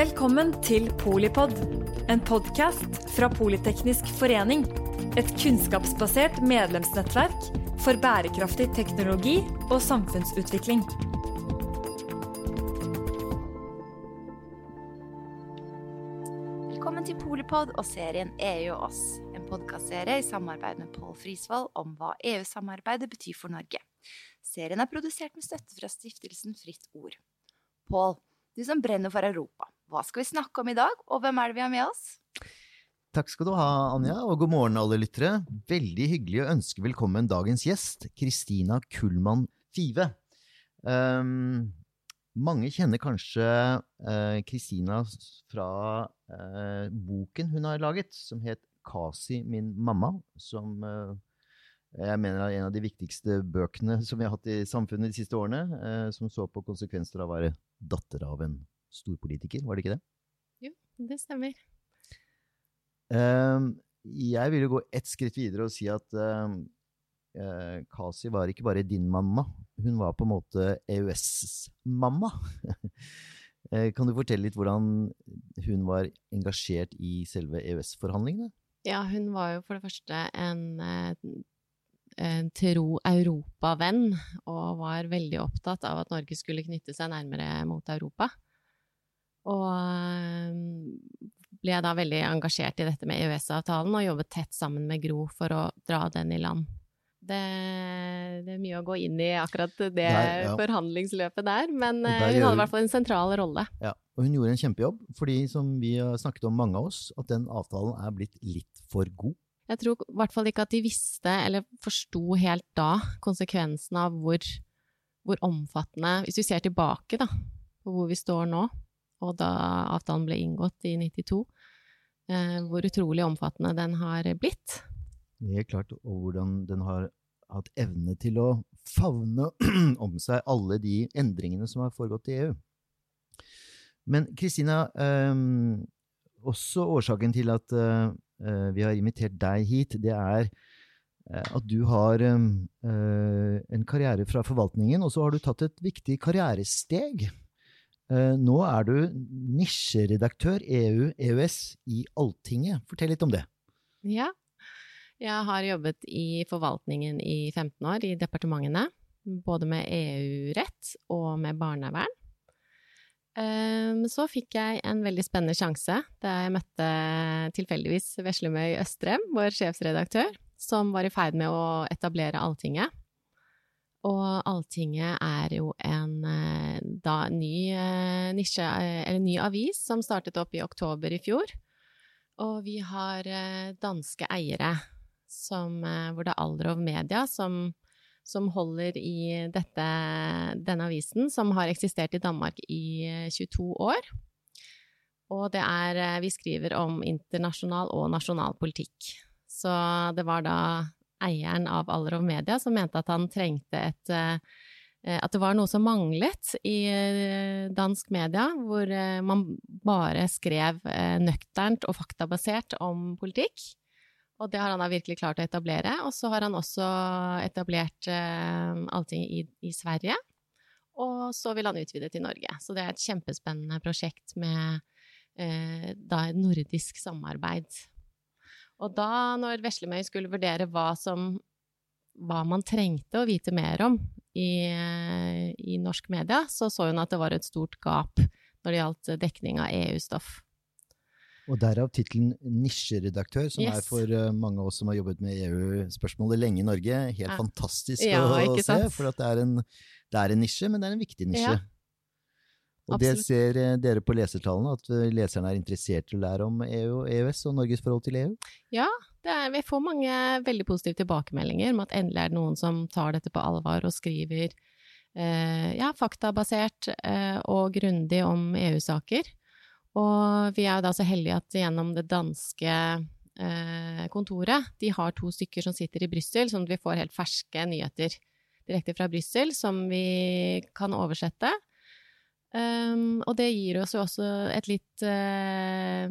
Velkommen til Polipod, en podkast fra Politeknisk forening. Et kunnskapsbasert medlemsnettverk for bærekraftig teknologi og samfunnsutvikling. Velkommen til Polipod og serien EU og oss, en podkastserie i samarbeid med Pål Frisvold om hva EU-samarbeidet betyr for Norge. Serien er produsert med støtte fra stiftelsen Fritt Ord. Pål, du som brenner for Europa, hva skal vi snakke om i dag, og hvem er det vi har med oss? Takk skal du ha, Anja, og god morgen, alle lyttere. Veldig hyggelig å ønske velkommen dagens gjest, Kristina Kullmann Five. Um, mange kjenner kanskje Kristina uh, fra uh, boken hun har laget, som het Kasi, min mamma, som uh, jeg mener er en av de viktigste bøkene som vi har hatt i samfunnet de siste årene, som så på konsekvenser av å være datter av en storpolitiker, var det ikke det? Jo, det stemmer. Uh, jeg vil jo gå ett skritt videre og si at uh, uh, Kasi var ikke bare din mamma, hun var på en måte EØS-mamma. kan du fortelle litt hvordan hun var engasjert i selve EØS-forhandlingene? Ja, hun var jo for det første en, en tro europavenn, og var veldig opptatt av at Norge skulle knytte seg nærmere mot Europa. Og ble jeg da veldig engasjert i dette med EØS-avtalen og jobbet tett sammen med Gro for å dra den i land. Det, det er mye å gå inn i akkurat det der, ja. forhandlingsløpet der, men der hun hadde i hvert fall en sentral rolle. Ja, og hun gjorde en kjempejobb, fordi som vi har snakket om, mange av oss, at den avtalen er blitt litt for god. Jeg tror i hvert fall ikke at de visste, eller forsto helt da, konsekvensen av hvor, hvor omfattende Hvis vi ser tilbake, da, på hvor vi står nå, og da avtalen ble inngått i 92, eh, hvor utrolig omfattende den har blitt. Helt klart, og hvordan den har hatt evne til å favne om seg alle de endringene som har foregått i EU. Men Kristina, eh, også årsaken til at eh, vi har invitert deg hit, det er eh, at du har eh, en karriere fra forvaltningen, og så har du tatt et viktig karrieresteg nå er du nisjeredaktør EU-EØS i Alltinget. Fortell litt om det. Ja. Jeg har jobbet i forvaltningen i 15 år, i departementene. Både med EU-rett og med barnevern. Eh, så fikk jeg en veldig spennende sjanse da jeg møtte tilfeldigvis Veslemøy Østrem, vår sjefsredaktør, som var i ferd med å etablere Alltinget. Og Alltinget er jo en eh, da, ny eh, nisje, eh, ny avis som startet opp i oktober i fjor. Og vi har danske eiere, som, hvor det er Alrov Media som, som holder i dette, denne avisen, som har eksistert i Danmark i 22 år. Og det er Vi skriver om internasjonal og nasjonal politikk. Så det var da eieren av Allerov Media, som mente at han trengte et eh, At det var noe som manglet i eh, dansk media, hvor eh, man bare skrev nøkternt og faktabasert om politikk. Og det har han da virkelig klart å etablere. Og så har han også etablert Allting i, i Sverige. Og så vil han utvide til Norge. Så det er et kjempespennende prosjekt med da nordisk samarbeid. Og da, når Veslemøy skulle vurdere hva, som, hva man trengte å vite mer om i, i, norsk media, så så hun at det var et stort gap når det gjaldt dekning av EU-stoff. Og derav tittelen nisjeredaktør, som yes. er for uh, mange av oss som har jobbet med EU-spørsmålet lenge i Norge, helt ja. fantastisk ja, å se. For det er, en, det er en nisje, men det er en viktig nisje. Ja. Og Absolutt. det ser eh, dere på lesertallene, at eh, leserne er interessert i å lære om EU og EØS og Norges forhold til EU? Ja, er, vi får mange veldig positive tilbakemeldinger om at endelig er det noen som tar dette på alvor og skriver eh, ja, faktabasert eh, og grundig om EU-saker. Og vi er jo da så heldige at gjennom det danske eh, kontoret, de har to stykker som sitter i Brussel, sånn at vi får helt ferske nyheter direkte fra Brussel som vi kan oversette. Um, og det gir oss jo også et litt uh,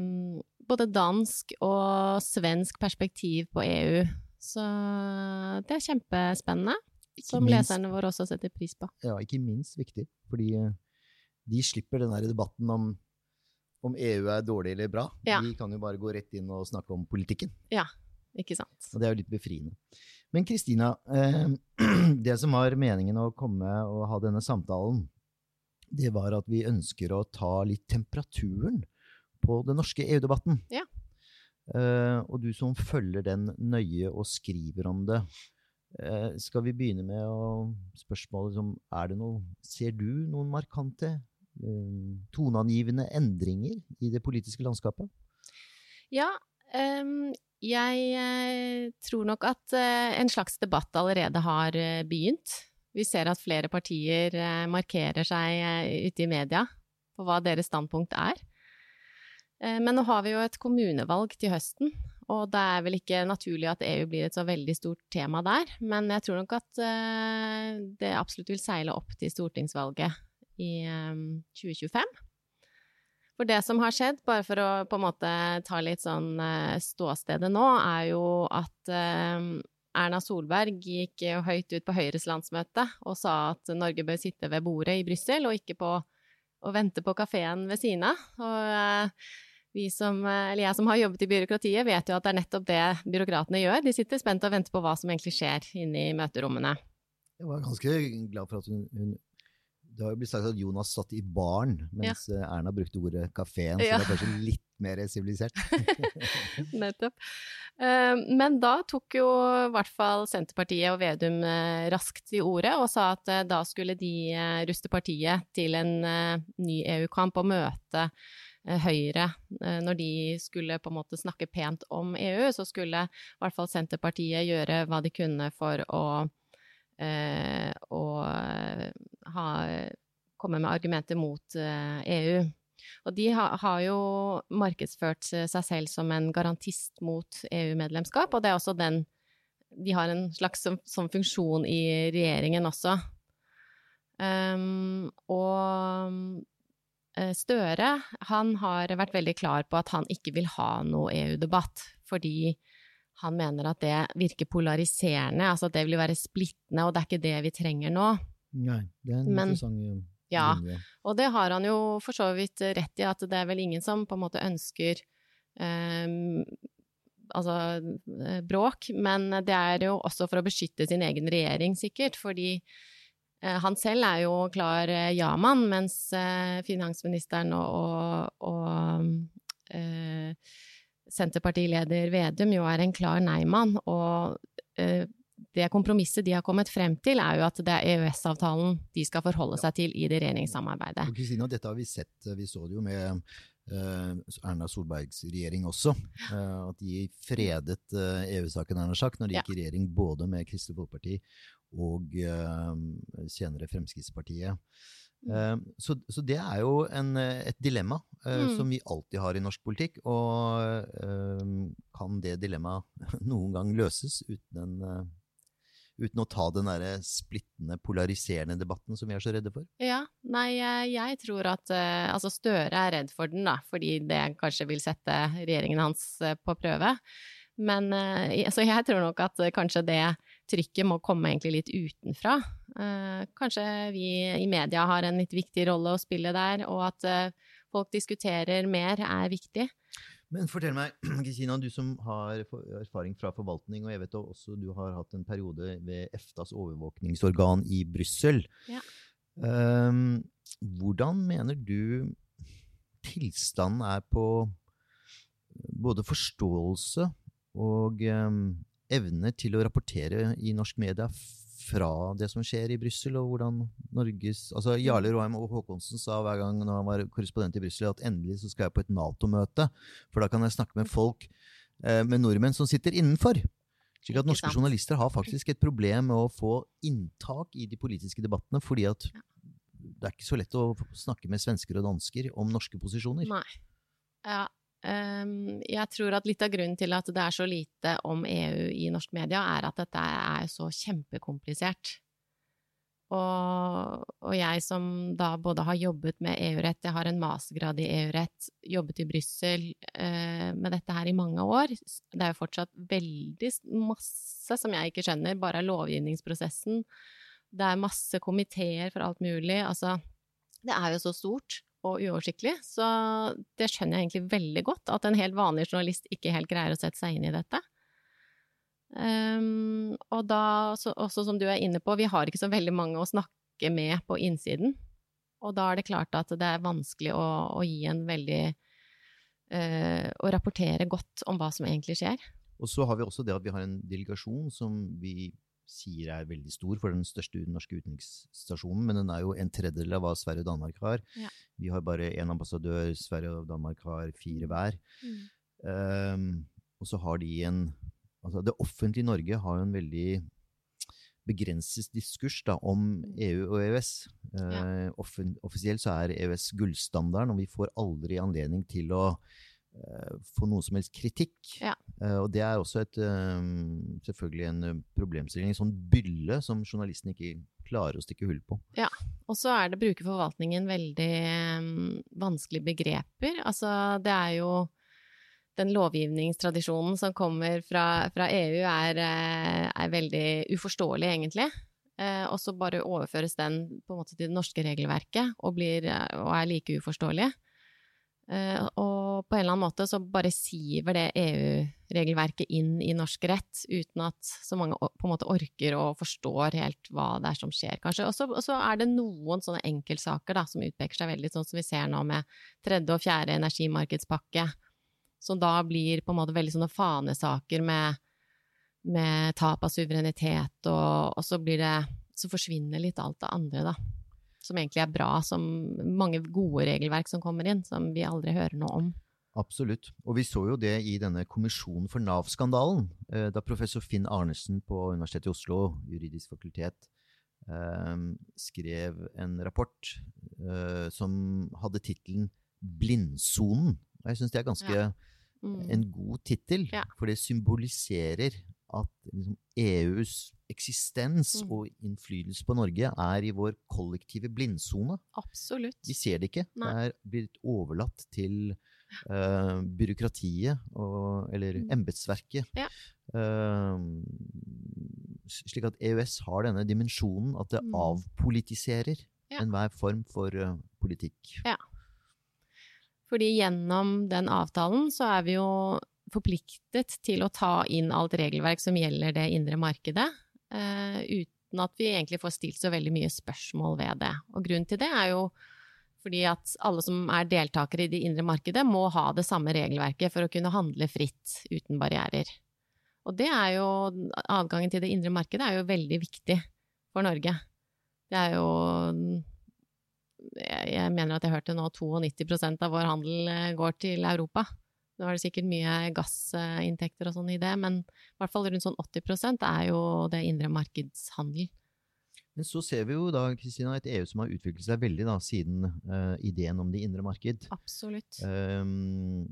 både dansk og svensk perspektiv på EU. Så det er kjempespennende, som minst, leserne våre også setter pris på. Ja, ikke minst viktig, fordi uh, de slipper den der debatten om om EU er dårlig eller bra. Ja. Vi kan jo bare gå rett inn og snakke om politikken. Ja, Ikke sant? Og det er jo litt befriende. Men Kristina, eh, det som var meningen å komme og ha denne samtalen, det var at vi ønsker å ta litt temperaturen på den norske EU-debatten. Ja. Uh, og du som følger den nøye og skriver om det, uh, skal vi begynne med å spørsmålet som er det noe Ser du noen markante, uh, toneangivende endringer i det politiske landskapet? Ja, Um, jeg tror nok at en slags debatt allerede har begynt. Vi ser at flere partier eh, markerer seg eh, ute i media på hva deres standpunkt er. Eh, Men nå har vi jo et kommunevalg til høsten, og det er vel ikke naturlig at EU blir et så veldig stort tema der. Men jeg tror nok at det absolutt vil seile opp til stortingsvalget i eh, 2025. For det som har skjedd, bare for å på en måte ta litt sånn ståstedet nå, er jo at Erna Solberg gikk høyt ut på Høyres landsmøte og sa at Norge bør sitte ved bordet i Brussel og ikke på å vente på kafeen ved siden av. Og eh, som, eh, jeg som har jobbet i byråkratiet, vet jo at det er nettopp det byråkratene gjør. De sitter spent og venter på hva som egentlig skjer inne i møterommene. Jeg var ganske glad for at hun, hun Det har jo blitt sagt at Jonas satt i baren, mens ja. Erna brukte ordet kafeen, så Ja. det er kanskje litt mer sivilisert. Nettopp. Eh, Men da tok jo i hvert fall Senterpartiet og Vedum eh, raskt til ordet og sa at eh, da skulle de eh, ruste partiet til en eh, ny EU-kamp og møte eh, Høyre. Eh, Når de skulle på en måte snakke pent om EU, så skulle i hvert fall Senterpartiet gjøre hva de kunne for å, eh, å eh, ha, komme med argumenter mot eh, EU. Og de ha, har jo markedsført seg selv som en garantist mot EU-medlemskap, og det er også den De har en slags som funksjon i regjeringen også. Um, og eh, Støre, han har vært veldig klar på at han ikke vil ha noe EU-debatt, fordi han mener at det virker polariserende, altså at det vil være splittende, og det er ikke det vi trenger nå. Nei, det er en Men- interessant eh, Ja, og det har han jo for så vidt rett i, at det er vel ingen som på en måte ønsker eh, altså eh, bråk, men det er jo også for å beskytte sin egen regjering, sikkert, fordi eh, han selv er jo klar eh, ja-mann, mens eh, finansministeren og, og, og eh, Senterpartileder Vedum jo er en klar nei-mann, og eh, det kompromisset de har kommet frem til, er jo at det er EØS-avtalen de skal forholde seg til i det regjeringssamarbeidet. Og Kristina, dette har vi sett, vi så det jo med eh, Erna Solbergs regjering også, eh, at de fredet eh, EU-saken Erna sagt, når de gikk i regjering både med Kristelig Folkeparti og senere Fremskrittspartiet. Mm. Så, så det er jo en, et dilemma Mm. som vi alltid har i norsk politikk, og kan det dilemmaet noen gang løses uten en Uten å ta den der splittende, polariserende debatten som vi er så redde for? Ja, nei, jeg, tror at eh, Altså, Støre er redd for den, da, fordi det kanskje vil sette regjeringen hans eh, på prøve. Men eh, så jeg tror nok at kanskje det trykket må komme egentlig litt utenfra. Kanskje vi i media har en litt viktig rolle å spille der, og at folk diskuterer mer er viktig. Men fortell meg, Kristina, du som har erfaring fra forvaltning, og jeg vet også du har hatt en periode ved EFTAs overvåkningsorgan i Brussel. Ja. Um, hvordan mener du tilstanden er på både forståelse og um, evne til å rapportere i norsk media fra det som skjer i Brussel, og hvordan Norges Altså Jarle Roheim og Håkonsen sa hver gang når han var korrespondent i Brussel, at endelig så skal jeg på et Nato-møte, for da kan jeg snakke med folk, eh, med nordmenn som sitter innenfor. Slik at norske journalister har faktisk et problem med å få inntak i de politiske debattene, fordi at det er ikke så lett å snakke med svensker og dansker om norske posisjoner. Nei. Ja. Ehm, jeg tror at litt av grunnen til at det er så lite om EU i norsk media, er at dette er så kjempekomplisert. Og, og jeg som da både har jobbet med EU-rett, jeg har en mastergrad i EU-rett, jobbet i Brussel eh, med dette her i mange år. Det er jo fortsatt veldig masse som jeg ikke skjønner, bare av lovgivningsprosessen. Det er masse komiteer for alt mulig. Altså, det er jo så stort. Og uoversiktlig. Så det skjønner jeg egentlig veldig godt, at en helt vanlig journalist ikke helt greier å sette seg inn i dette. Um, og da, så, også som du er inne på, vi har ikke så veldig mange å snakke med på innsiden. Og da er det klart at det er vanskelig å, å gi en veldig uh, Å rapportere godt om hva som egentlig skjer. Og så har vi også det at vi har en delegasjon som vi sier er veldig stor for den største norske utenriksstasjonen, men den er jo en tredjedel av hva Sverige og Danmark har. Ja. Vi har bare én ambassadør, Sverige og Danmark har fire hver. Mm. Um, og så har de en Altså, det offentlige Norge har jo en veldig begrenset diskurs da, om EU og EØS. Uh, Ja. offen- offisielt så er EØS gullstandarden, og vi får aldri anledning til å eh, få noe som helst kritikk. Ja. Eh, og det er også et, eh, selvfølgelig en problemstilling, en sånn bylle som journalisten ikke klarer å stikke hull på. Og så er det bruker forvaltningen veldig um, vanskelige begreper. Altså, det er jo den lovgivningstradisjonen som kommer fra, fra EU, er, er veldig uforståelig, egentlig. Eh, og så bare overføres den på en måte til det norske regelverket og, blir, og er like uforståelig. Eh, og på en eller annen måte så bare siver det EU-regelverket inn i norsk rett, uten at så mange på en måte orker og forstår helt hva det er som skjer, kanskje. Og så- er det noen sånne enkeltsaker da, som utpeker seg veldig, sånn som vi ser nå med tredje og fjerde energimarkedspakke, som da blir på en måte veldig sånne fanesaker med, med tap av suverenitet, og, og så blir det Så forsvinner litt alt det andre, da som egentlig er bra, som mange gode regelverk som kommer inn, som vi aldri hører noe om. Absolutt. Og vi så jo det i denne kommisjonen for Nav-skandalen, eh, da professor Finn Arnesen på Universitetet i Oslo, juridisk fakultet, eh, skrev en rapport eh, som hadde tittelen 'Blindsonen'. Og jeg syns det er ganske Ja. Mm. en god tittel, Ja. for det symboliserer at liksom, EUs eksistens Mm. og innflytelse på Norge er i vår kollektive blindsone. Absolutt. Vi ser det ikke. Nei. Det er blitt overlatt til uh, byråkratiet og, eller Mm. embetsverket. Ja. Uh, slik at EØS har denne dimensjonen at det Mm. avpolitiserer Ja. enhver form for uh, politikk. Fordi gjennom den avtalen så er vi jo forpliktet til å ta inn alt regelverk som gjelder det indre markedet, eh, uten at vi egentlig får stilt så veldig mye spørsmål ved det. Og grunnen til det er jo fordi at alle som er deltakere i det indre markedet, må ha det samme regelverket for å kunne handle fritt uten barrierer. Og det er jo Adgangen til det indre markedet er jo veldig viktig for Norge. Det er jo jeg mener at jeg hørte nå 92% av vår handel eh, går til Europa. Nå er det sikkert mye gassinntekter og sånn i det, men i hvert fall rundt sånn 80% er jo det indre markedshandel. Men så ser vi jo da Kristina, et EU som har utviklet seg veldig da, siden uh, ideen om det indre marked. Absolutt. Um,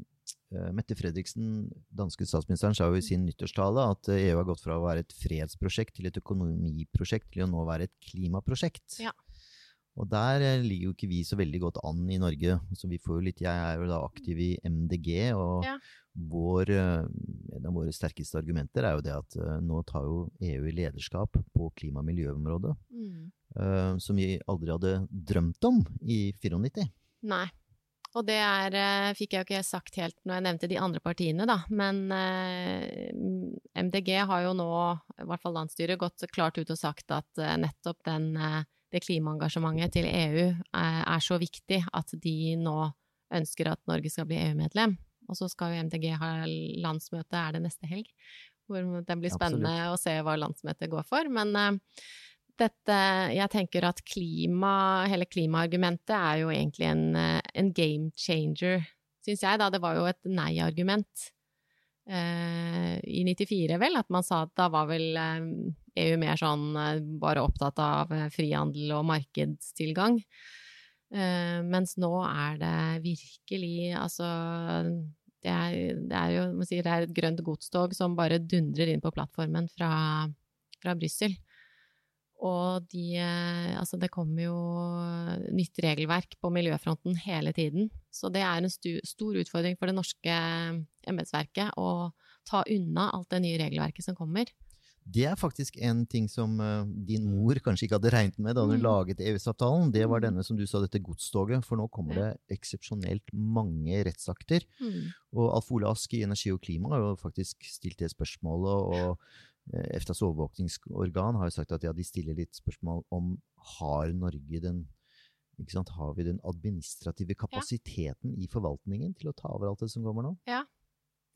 Mette Fredriksen, danske statsministeren, sa jo i sin nyttårstale at EU har gått fra å være et fredsprosjekt til et økonomiprosjekt til å nå være et klimaprosjekt. Ja. Og der eh, ligger jo ikke vi så veldig godt an i Norge. Så vi får jo litt, Jeg er jo da aktiv i MDG, og Ja. vår, eh, en av våre sterkeste argumenter er jo det at eh, nå tar jo EU lederskap på klima- og miljøområdet. Mm. Uh, som vi aldri hadde drømt om i 94. Nei. Og det er, fikk jeg jo ikke sagt helt når jeg nevnte de andre partiene, da. Men eh, MDG har jo nå, i hvert fall landsstyret, gått klart ut og sagt at eh, nettopp den, eh, det klimaengasjementet til EU er, er så viktig at de nå ønsker at Norge skal bli EU-medlem. Og så skal jo MDG ha landsmøte, er det neste helg? Hvor det blir spennende å se hva landsmøtet går for. Men eh, dette Jeg tenker at klima, hele klimaargumentet er jo egentlig en, eh, en game changer, syns jeg, da. Det var jo et nei-argument eh, i 94, vel, at man sa at da var vel eh, EU mer sånn eh, bare opptatt av eh, frihandel og markedstilgang. Eh, mens nå er det virkelig Altså det er, det er jo sier, det er et grønt godstog som bare dundrer inn på plattformen fra, fra Brussel. Og de Altså, det kommer jo nytt regelverk på miljøfronten hele tiden. Så det er en stu, stor utfordring for det norske embetsverket å ta unna alt det nye regelverket som kommer. Det er faktisk en ting som uh, din mor kanskje ikke hadde regnet med da hun Mm. laget EØS-avtalen. Det var Mm. denne, som du sa, dette godstoget. For nå kommer det eksepsjonelt mange rettsakter. Mm. Og Alf Ole Ask i Energi og klima har jo faktisk stilt det spørsmålet. Og eh, EFTAs overvåkningsorgan har jo sagt at ja, de stiller litt spørsmål om har Norge den ikke sant, Har vi den administrative kapasiteten i forvaltningen til å ta over alt det som kommer nå?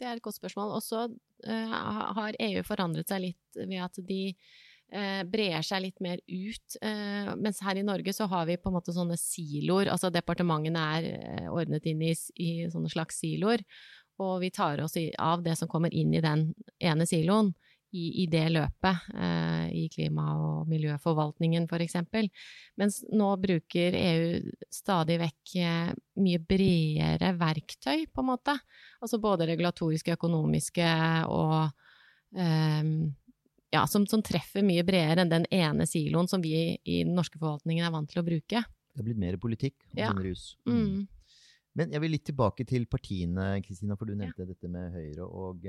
Det er et godt spørsmål. Og så eh, har EU forandret seg litt ved at de eh, brer seg litt mer ut. eh, mens her i Norge så har vi på en måte sånne siloer. Altså departementene er ordnet inn i, i sånne slags siloer. Og vi tar oss av det som kommer inn i den ene siloen. I, i det løpet, eh, i klima- og miljøforvaltningen f.eks. Mens nå bruker EU stadig vekk eh, mye bredere verktøy, på en måte. Altså både regulatoriske, økonomiske og eh, ja, som, som treffer mye bredere enn den ene siloen som vi i den norske forvaltningen er vant til å bruke. Det er blitt mer politikk og Ja. rus. Mm. Men jeg vil litt tilbake til partiene, Kristina, for du nevnte dette med Høyre. og...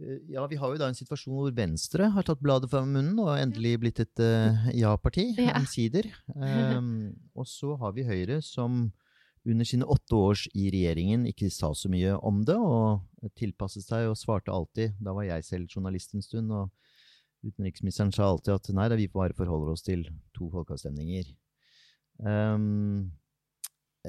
eh, ja, Vi har jo da en situasjon hvor Venstre har tatt bladet fra munnen og endelig blitt et uh, ja-parti, Ja. omsider. Um, og så har vi Høyre, som under sine åtte års i regjeringen ikke sa så mye om det, og tilpasset seg og svarte alltid. Da var jeg selv journalist en stund, og utenriksministeren sa alltid at nei, da vi bare forholder oss til to folkeavstemninger. Um,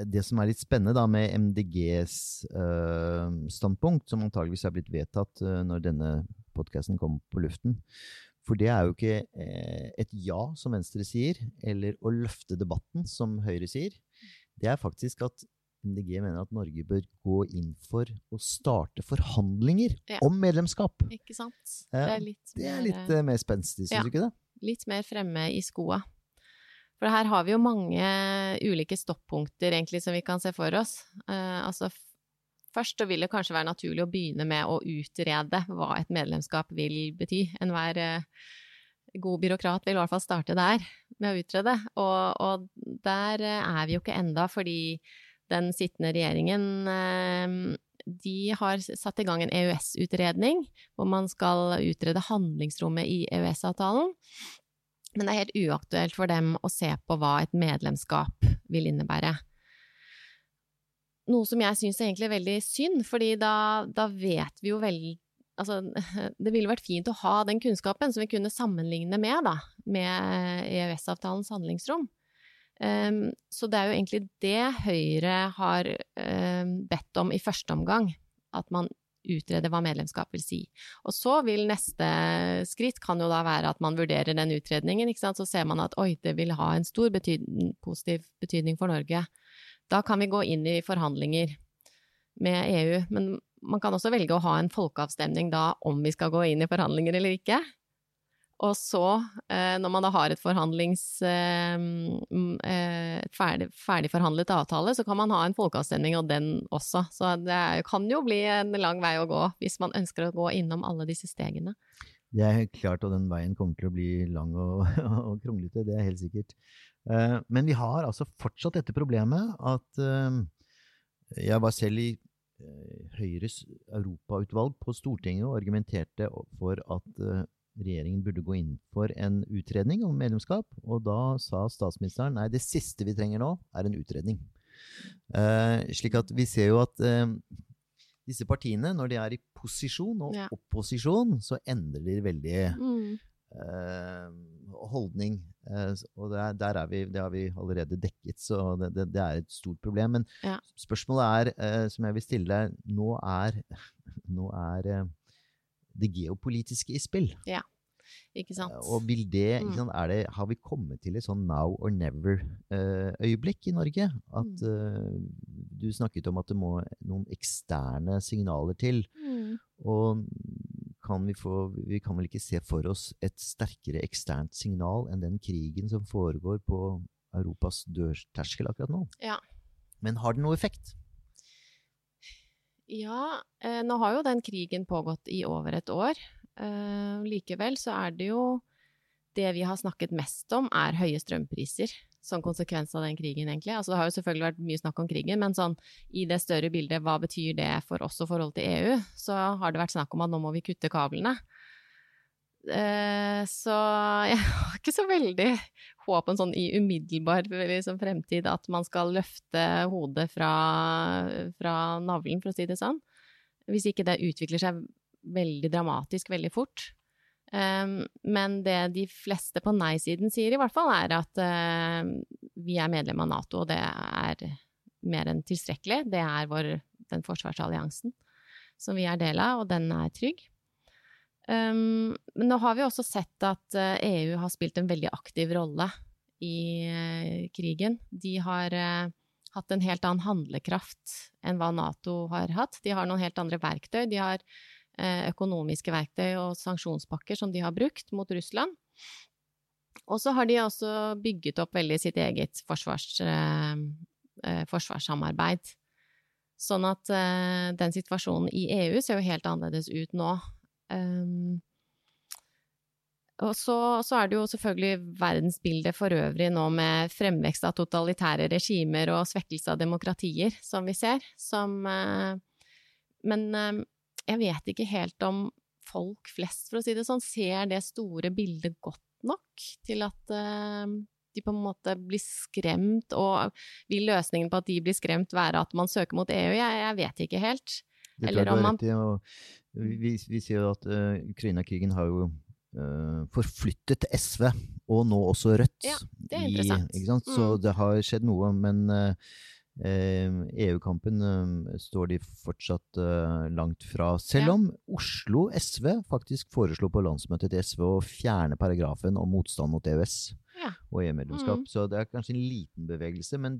det som er litt spennende da med MDGs uh, standpunkt, som antageligvis er blitt vedtatt uh, når denne podkasten kommer på luften, for det er jo ikke uh, et ja, som Venstre sier, eller å løfte debatten, som Høyre sier. Det er faktisk at MDG mener at Norge bør gå inn for å starte forhandlinger Ja. om medlemskap. Ikke sant? Det er litt, Det er mer, litt eh, mer spenstig, syns Ja. du ikke det? litt mer fremme i skoa. For her har vi jo mange ulike stoppunkter egentlig som vi kan se for oss. Eh, altså først så vil det kanskje være naturlig å begynne med å utrede hva et medlemskap vil bety. Enhver eh, god byråkrat vil i hvert fall starte der, med å utrede. Og, og der eh, er vi jo ikke enda, fordi den sittende regjeringen eh, de har satt i gang en EØS-utredning, hvor man skal utrede handlingsrommet i EØS-avtalen. Men det er helt uaktuelt for dem å se på hva et medlemskap vil innebære. Noe som jeg syns er veldig synd, fordi da, da vet vi jo veldig Altså, det ville vært fint å ha den kunnskapen som vi kunne sammenligne med, da, med EØS-avtalens handlingsrom. Um, så det er jo egentlig det Høyre har um, bedt om i første omgang. At man utreder hva medlemskap vil si. Og så vil neste skritt kan jo da være at man vurderer den utredningen. Så ser man at oi, det vil ha en stor betydning, positiv betydning for Norge. Da kan vi gå inn i forhandlinger med EU. Men man kan også velge å ha en folkeavstemning da om vi skal gå inn i forhandlinger eller ikke. Og så, eh, når man da har et forhandlings... eh, mm, eh, ferdig, ferdigforhandlet avtale, så kan man ha en folkeavstemning og den også. Så det kan jo bli en lang vei å gå hvis man ønsker å gå innom alle disse stegene. Det er klart, og den veien kommer til å bli lang og, og kronglete, det er helt sikkert. Men vi har altså fortsatt dette problemet at jeg var selv i Høyres europautvalg på Stortinget og argumenterte for at regjeringen burde gå inn for en utredning om medlemskap, og da sa statsministeren nei, det siste vi trenger nå, er en utredning. Eh, slik at vi ser jo at eh, disse partiene, når de er i posisjon og Ja. opposisjon, så endrer de veldig Mm. eh, holdning. Og der, der er vi, det har vi allerede dekket, så det, det, det er et stort problem. Men Ja. spørsmålet er, som jeg vil stille deg, nå er, nå er det geopolitiske i spill. Ikke sant? Eh, Og vil det, Mm. ikke sant, er det, har vi kommet til et sånn now or never-øyeblikk i Norge? At Mm. eh, du snakket om at det må noen eksterne signaler til. Mm. Og kan vi, få, vi kan vel ikke se for oss et sterkere eksternt signal enn den krigen som foregår på Europas dørterskel akkurat nå? Ja. Men har det noe effekt? Ja, eh, nå har jo den krigen pågått i over et år. Eh, likevel så er det jo Det vi har snakket mest om, er høye strømpriser som konsekvens av den krigen, egentlig. Altså, det har jo selvfølgelig vært mye snakk om krigen, men sånn i det større bildet, hva betyr det for oss og forholdet til EU, så har det vært snakk om at nå må vi kutte kablene. Eh, så jeg har ikke så veldig håp om sånn i umiddelbar liksom, fremtid at man skal løfte hodet fra, fra navlen, for å si det sånn. Hvis ikke det utvikler seg veldig dramatisk veldig fort. Um, men det de fleste på nei-siden sier, i hvert fall, er at uh, vi er medlem av Nato, og det er mer enn tilstrekkelig. Det er vår, den forsvarsalliansen som vi er del av, og den er trygg. Um, men nå har vi også sett at uh, eh, EU har spilt en veldig aktiv rolle i uh, krigen. De har uh, hatt en helt annen handlekraft enn hva Nato har hatt. De har noen helt andre verktøy. De har økonomiske verktøy og sanksjonspakker som de har brukt mot Russland. Og så har de også bygget opp veldig sitt eget forsvars, forsvarssamarbeid. Sånn at den situasjonen i EU ser jo helt annerledes ut nå Um, og så, så, er det jo selvfølgelig verdensbildet for øvrig nå med fremvekst av totalitære regimer og svekkelse av demokratier, som vi ser, som uh, Men uh, jeg vet ikke helt om folk flest, for å si det sånn, ser det store bildet godt nok til at uh, de på en måte blir skremt, og vil løsningen på at de blir skremt være at man søker mot EU? Jeg, jeg vet ikke helt. Eller om man vi, vi ser jo at uh, Ukraina-krigen har jo uh, forflyttet SV, og nå også Rødt. Ja, det er interessant. I, mm. Så det har skjedd noe. Men uh, EU-kampen står de fortsatt langt fra. Selv om Oslo SV faktisk foreslo på landsmøtet til SV å fjerne paragrafen om motstand mot EØS ja. og EU-medlemskap. Mm. Så det er kanskje en liten bevegelse. Men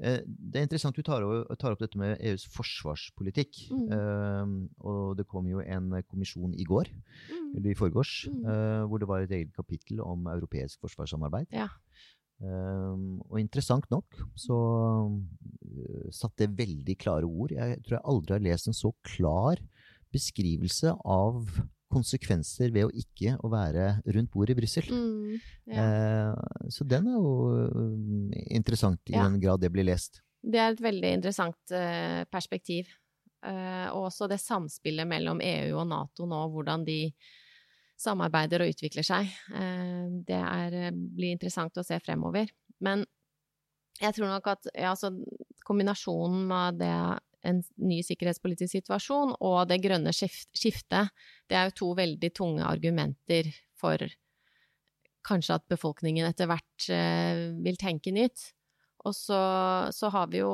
eh, det er interessant du tar, tar, opp dette med EUs forsvarspolitikk. Mm. Eh, og det kom jo en kommisjon i går, mm. eller i forgårs, mm. eh, hvor det var et eget kapittel om europeisk forsvarssamarbeid. Ja. Um, og interessant nok så uh, satt det veldig klare ord. Jeg tror jeg aldri har lest en så klar beskrivelse av konsekvenser ved å ikke å være rundt bordet i Brussel. Mm, ja. eh, så den er jo uh, interessant, i ja. den grad det blir lest. Det er et veldig interessant uh, perspektiv. Og også det samspillet mellom EU og Nato nå, hvordan de samarbeider og utvikler seg. Uh, det er, blir interessant å se fremover. Men jeg tror nok at ja, altså, kombinasjonen av det en ny sikkerhetspolitisk situasjon og det grønne skiftet, det er jo to veldig tunge argumenter for kanskje at befolkningen etter hvert eh, vil tenke nytt. Og så, så, har vi jo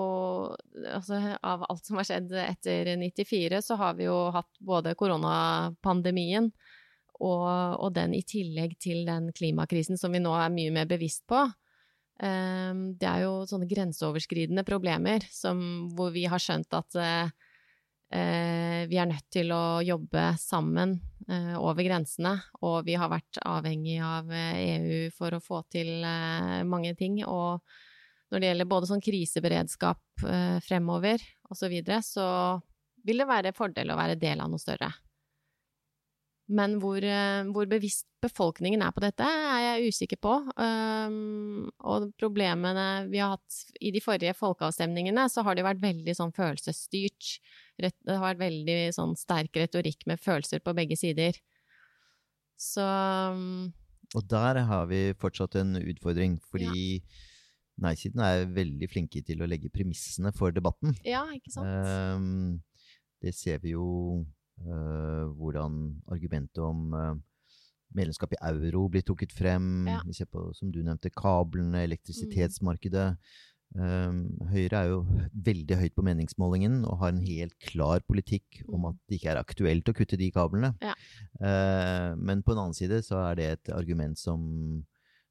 altså, Av alt som har skjedd etter 94, så har vi jo hatt både koronapandemien og, og den i tillegg til den klimakrisen som vi nå er mye mer bevisst på. Ehm, det er jo sånne grenseoverskridende problemer som, hvor vi har skjønt at eh, vi er nødt til å jobbe sammen eh, over grensene, og vi har vært avhengig av EU e for å få til mange ting. Og når det gjelder både sånn kriseberedskap fremover osv., så, så vil det være fordel å være del av noe større. Men hvor, eh, hvor, bevisst befolkningen er på dette, er jeg usikker på. Um, og problemene vi har hatt i de forrige folkeavstemningene, så har det vært veldig sånn følelsesstyrt. Det har vært veldig sånn sterk retorikk med følelser på begge sider. Så um, Og der har vi fortsatt en utfordring, fordi ja. nei-siden er veldig flinke til å legge premissene for debatten. Ja, ikke sant? Um, det ser vi jo hvordan argumentet om uh, medlemskap i euro blir trukket frem. Ja. Vi ser på, som du nevnte, kablene, elektrisitetsmarkedet. Um, Høyre er jo veldig høyt på meningsmålingen og har en helt klar politikk om at det ikke er aktuelt å kutte de kablene. Ja. Uh, men på en annen side så er det et argument som,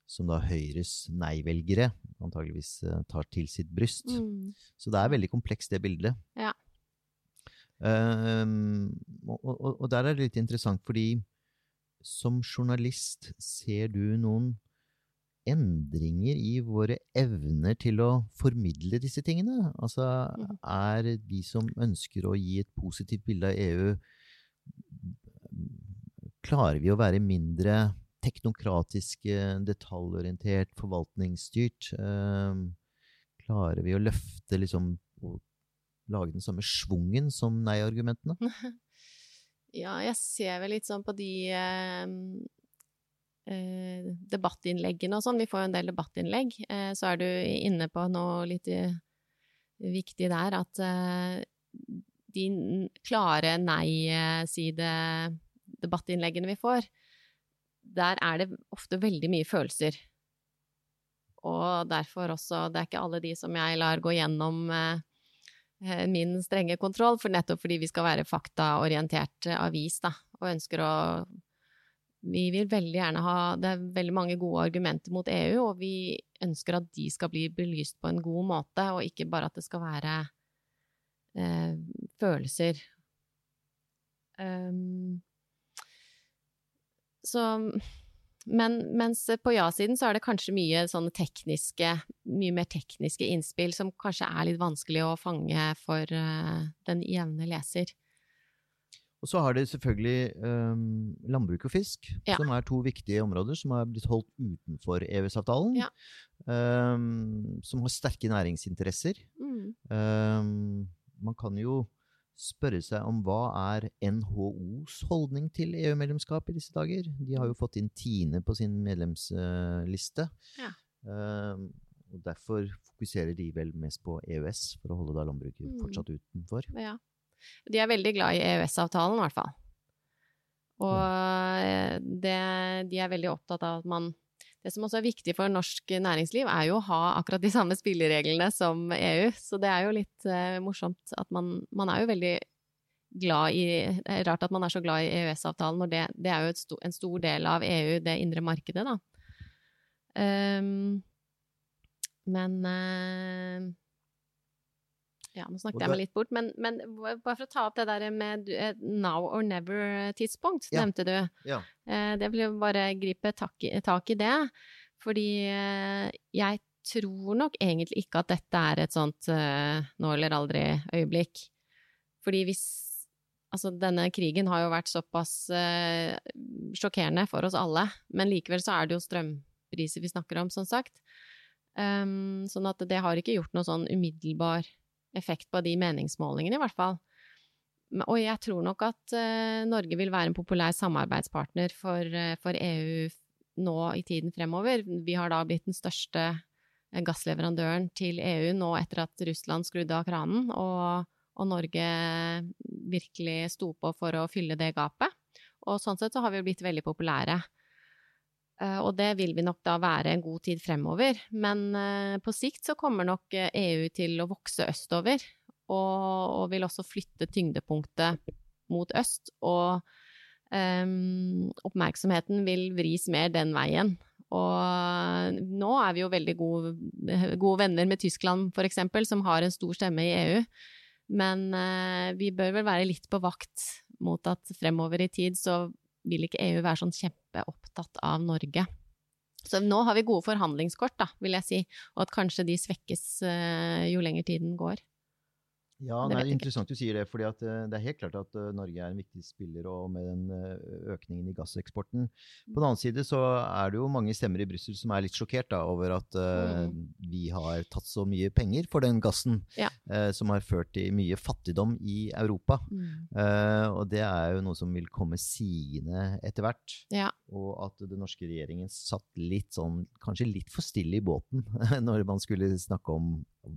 som da Høyres nei-velgere antageligvis tar til sitt bryst. Mm. Så det er veldig komplekst, det bildet. Ja. Um, og, og, og, der er det litt interessant, fordi som journalist ser du noen endringer i våre evner til å formidle disse tingene? Altså, er de som ønsker å gi et positivt bilde av EU Klarer vi å være mindre teknokratiske, detaljorientert, forvaltningsstyrt? Um, klarer vi å løfte liksom lage den samme schwungen som nei-argumentene? ja, jeg ser vel litt sånn på de eh, eh, debattinnleggene og sånn. Vi får jo en del debattinnlegg. Eh, så er du inne på noe litt eh, viktig der, at eh, de klare nei-side-debattinnleggene vi får, der er det ofte veldig mye følelser. Og derfor også Det er ikke alle de som jeg lar gå gjennom eh, min strenge kontroll, for nettopp fordi vi skal være faktaorientert avis, da, og ønsker å vi vil veldig gjerne ha Det er veldig mange gode argumenter mot EU, og vi ønsker at de skal bli belyst på en god måte, og ikke bare at det skal være eh, følelser. Um, så men mens på ja-siden så er det kanskje mye sånne tekniske, mye mer tekniske innspill som kanskje er litt vanskelig å fange for uh, den jevne leser. Og så har det selvfølgelig um, landbruk og fisk, ja. som er to viktige områder som har blitt holdt utenfor EØS-avtalen. Ja. Um, som har sterke næringsinteresser. Mm. Um, man kan jo spørre seg om hva er NHOs holdning til EU-medlemskap i disse dager? De har jo fått inn Tine på sin medlemsliste. Ja. og derfor fokuserer de vel mest på EØS, for å holde da landbruket mm. fortsatt utenfor. Ja. De er veldig glad i EØS-avtalen, i hvert fall. Og eh, det, de er veldig opptatt av at man Det som også er viktig for norsk næringsliv, er jo å ha akkurat de samme spillereglene som EU. Så det er jo litt uh, morsomt at man Man er jo veldig glad i Det er rart at man er så glad i EØS-avtalen når det, det, er jo sto, en stor del av EU, det indre markedet, da. Um, men uh, ja, nå snakket jeg meg litt bort, men, men, bare for å ta opp det der med now or never-tidspunkt, ja. nevnte du. Ja. Eh, det vil jo bare gripe tak i, tak i det, fordi eh, jeg tror nok egentlig ikke at dette er et sånt nå eller aldri-øyeblikk. Fordi hvis Altså, denne krigen har jo vært såpass sjokkerende for oss alle, men likevel så er det jo strømpriser vi snakker om, som sagt. Um, sånn at det har ikke gjort noe sånn umiddelbar effekt på de meningsmålingene, i hvert fall. Og jeg tror nok at uh, Norge vil være en populær samarbeidspartner for, uh, for, EU nå i tiden fremover. Vi har da blitt den største uh, gassleverandøren til EU nå etter at Russland skrudde av kranen, og, og Norge virkelig sto på for å fylle det gapet. Og sånn sett så har vi jo blitt veldig populære. Og det vil vi nok da være en god tid fremover. Men på sikt så kommer nok EU til å vokse østover, og, vil også flytte tyngdepunktet mot øst. Og um, oppmerksomheten vil vris mer den veien. Og nå er vi jo veldig gode, gode venner med Tyskland, eksempel, som har en stor stemme i EU. Men uh, vi bør vel være litt på vakt mot at fremover i tid så vil ikke EU være sånn kjempeopptatt av Norge. Så nå har vi gode forhandlingskort, da, vil jeg si, og at kanskje de svekkes uh, jo lenger tiden går. Ja, det, er interessant du sier det. fordi uh, det er helt klart at uh, Norge er en viktig spiller, og med den uh, økningen i gasseksporten. På den annen side så er det jo mange stemmer i Brussel som er litt sjokkert da, over at uh, vi har tatt så mye penger for den gassen, ja. som har ført til mye fattigdom i Europa. Mm. og det er jo noe som vil komme sigende etter hvert. Ja. Og at den norske regjeringen satt litt sånn, kanskje litt for stille i båten når man skulle snakke om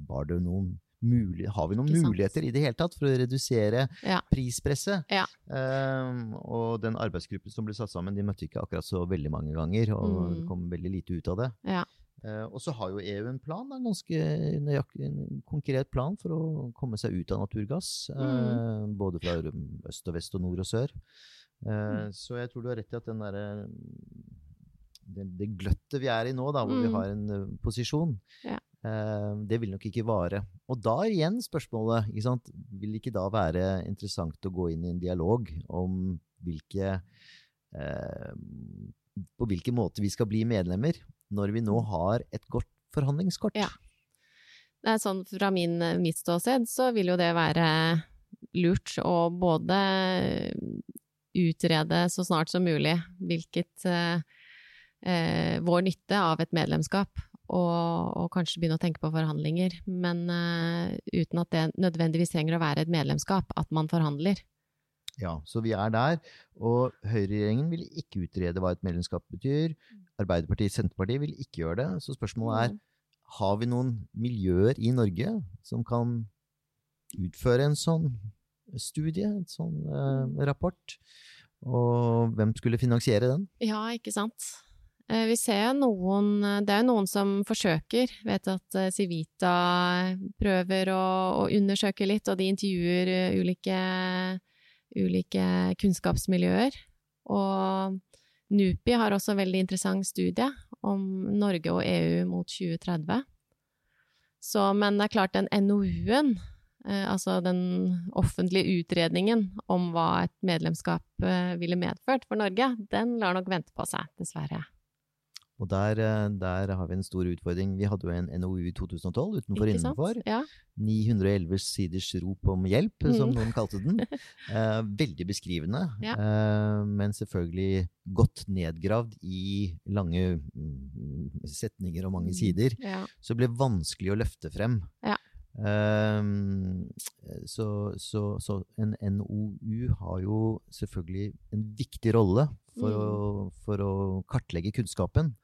var det noen mulig, har vi noen muligheter i det hele tatt for å redusere ja. prispresset? Ja. Um, og den arbeidsgruppen som ble satt sammen, de møtte ikke akkurat så veldig mange ganger, og mm. kom veldig lite ut av det. Ja. Uh, og så har jo EU en plan, en ganske nøyaktig, en konkret plan for å komme seg ut av naturgass. Mm. Uh, både fra øst og vest og nord og sør. Uh, mm. Så jeg tror du har rett i at den derre det, det, gløttet vi er i nå, da, hvor vi mm. har en uh, posisjon, ja. Eh, det vil nok ikke vare. Og da er igjen spørsmålet ikke sant? Vil det ikke da være interessant å gå inn i en dialog om hvilke eh, På hvilken måte vi skal bli medlemmer, når vi nå har et godt forhandlingskort? Ja. Det er sånn Fra min, mitt ståsted så vil jo det være lurt å både utrede så snart som mulig hvilket eh, eh vår nytte av et medlemskap og, og, kanskje begynne å tenke på forhandlinger. Men uh, uten at det nødvendigvis trenger å være et medlemskap, at man forhandler. Ja, så vi er der. Og høyreregjeringen vil ikke utrede hva et medlemskap betyr. Arbeiderpartiet Senterpartiet vil ikke gjøre det. Så spørsmålet er Mm. har vi noen miljøer i Norge som kan utføre en sånn studie, en sånn eh, rapport? Og hvem skulle finansiere den? Ja, ikke sant. Eh, Vi ser noen Det er jo noen som forsøker. Vet at eh, Civita prøver å, å undersøke litt, og de intervjuer eh, ulike, ulike kunnskapsmiljøer. Og NUPI har også en veldig interessant studie om Norge og EU mot 2030. Så, men det er klart, den NOU-en, eh, altså den offentlige utredningen om hva et medlemskap eh, ville medført for Norge, den lar nok vente på seg, dessverre. Og der, eh, der har vi en stor utfordring. Vi hadde jo en NOU i 2012, utenfor Ikke innenfor. Ja. 911 siders rop om hjelp, som Mhm. noen kalte den. Eh, veldig beskrivende, Ja. eh, men selvfølgelig godt nedgravd i lange mm, setninger og mange Mm. sider. ja. Så det ble vanskelig å løfte frem. Ja. Ehm, så, så, så en NOU har jo selvfølgelig en viktig rolle for, Mm. å, for å kartlegge kunnskapen.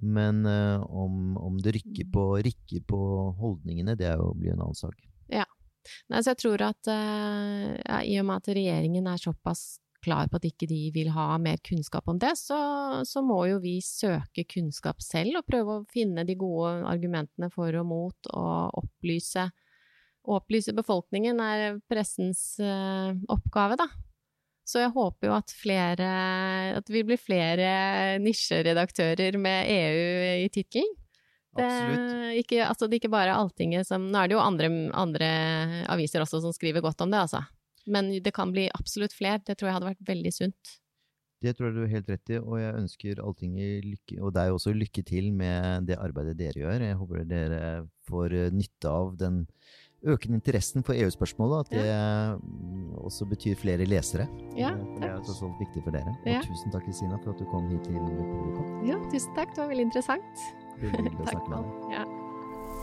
Men uh, om, om det rykker på, rikker på holdningene, det er jo, blir en annen sak. Nei, så jeg tror at uh, ja, i og med at regjeringen er såpass klar på at ikke de vil ha mer kunnskap om det, så, så må jo vi søke kunnskap selv og prøve å finne de gode argumentene for og mot, og opplyse. Opplyse befolkningen er pressens uh, oppgave, da. Så jeg håper jo at flere At det vil bli flere nisjeredaktører med EU i tittelen. Det, ikke, altså det er ikke bare Alltinget som Nå er det jo andre, andre aviser også som skriver godt om det, altså. Men det kan bli absolutt flere. Det tror jeg hadde vært veldig sunt. Det tror jeg du har helt rett i, og jeg ønsker Alltinget lykke, og deg også lykke til med det arbeidet dere gjør. Jeg håper dere får eh, nytte av den økende interessen for EU-spørsmålet, at det ja. også betyr flere lesere. Ja, takk. Det er jo tross alt viktig for dere. Og Ja. tusen takk, Kristina, for at du kom hit til Polycom. Ja, tusen takk. Det var veldig interessant. Veldig hyggelig å snakke med deg. Ja.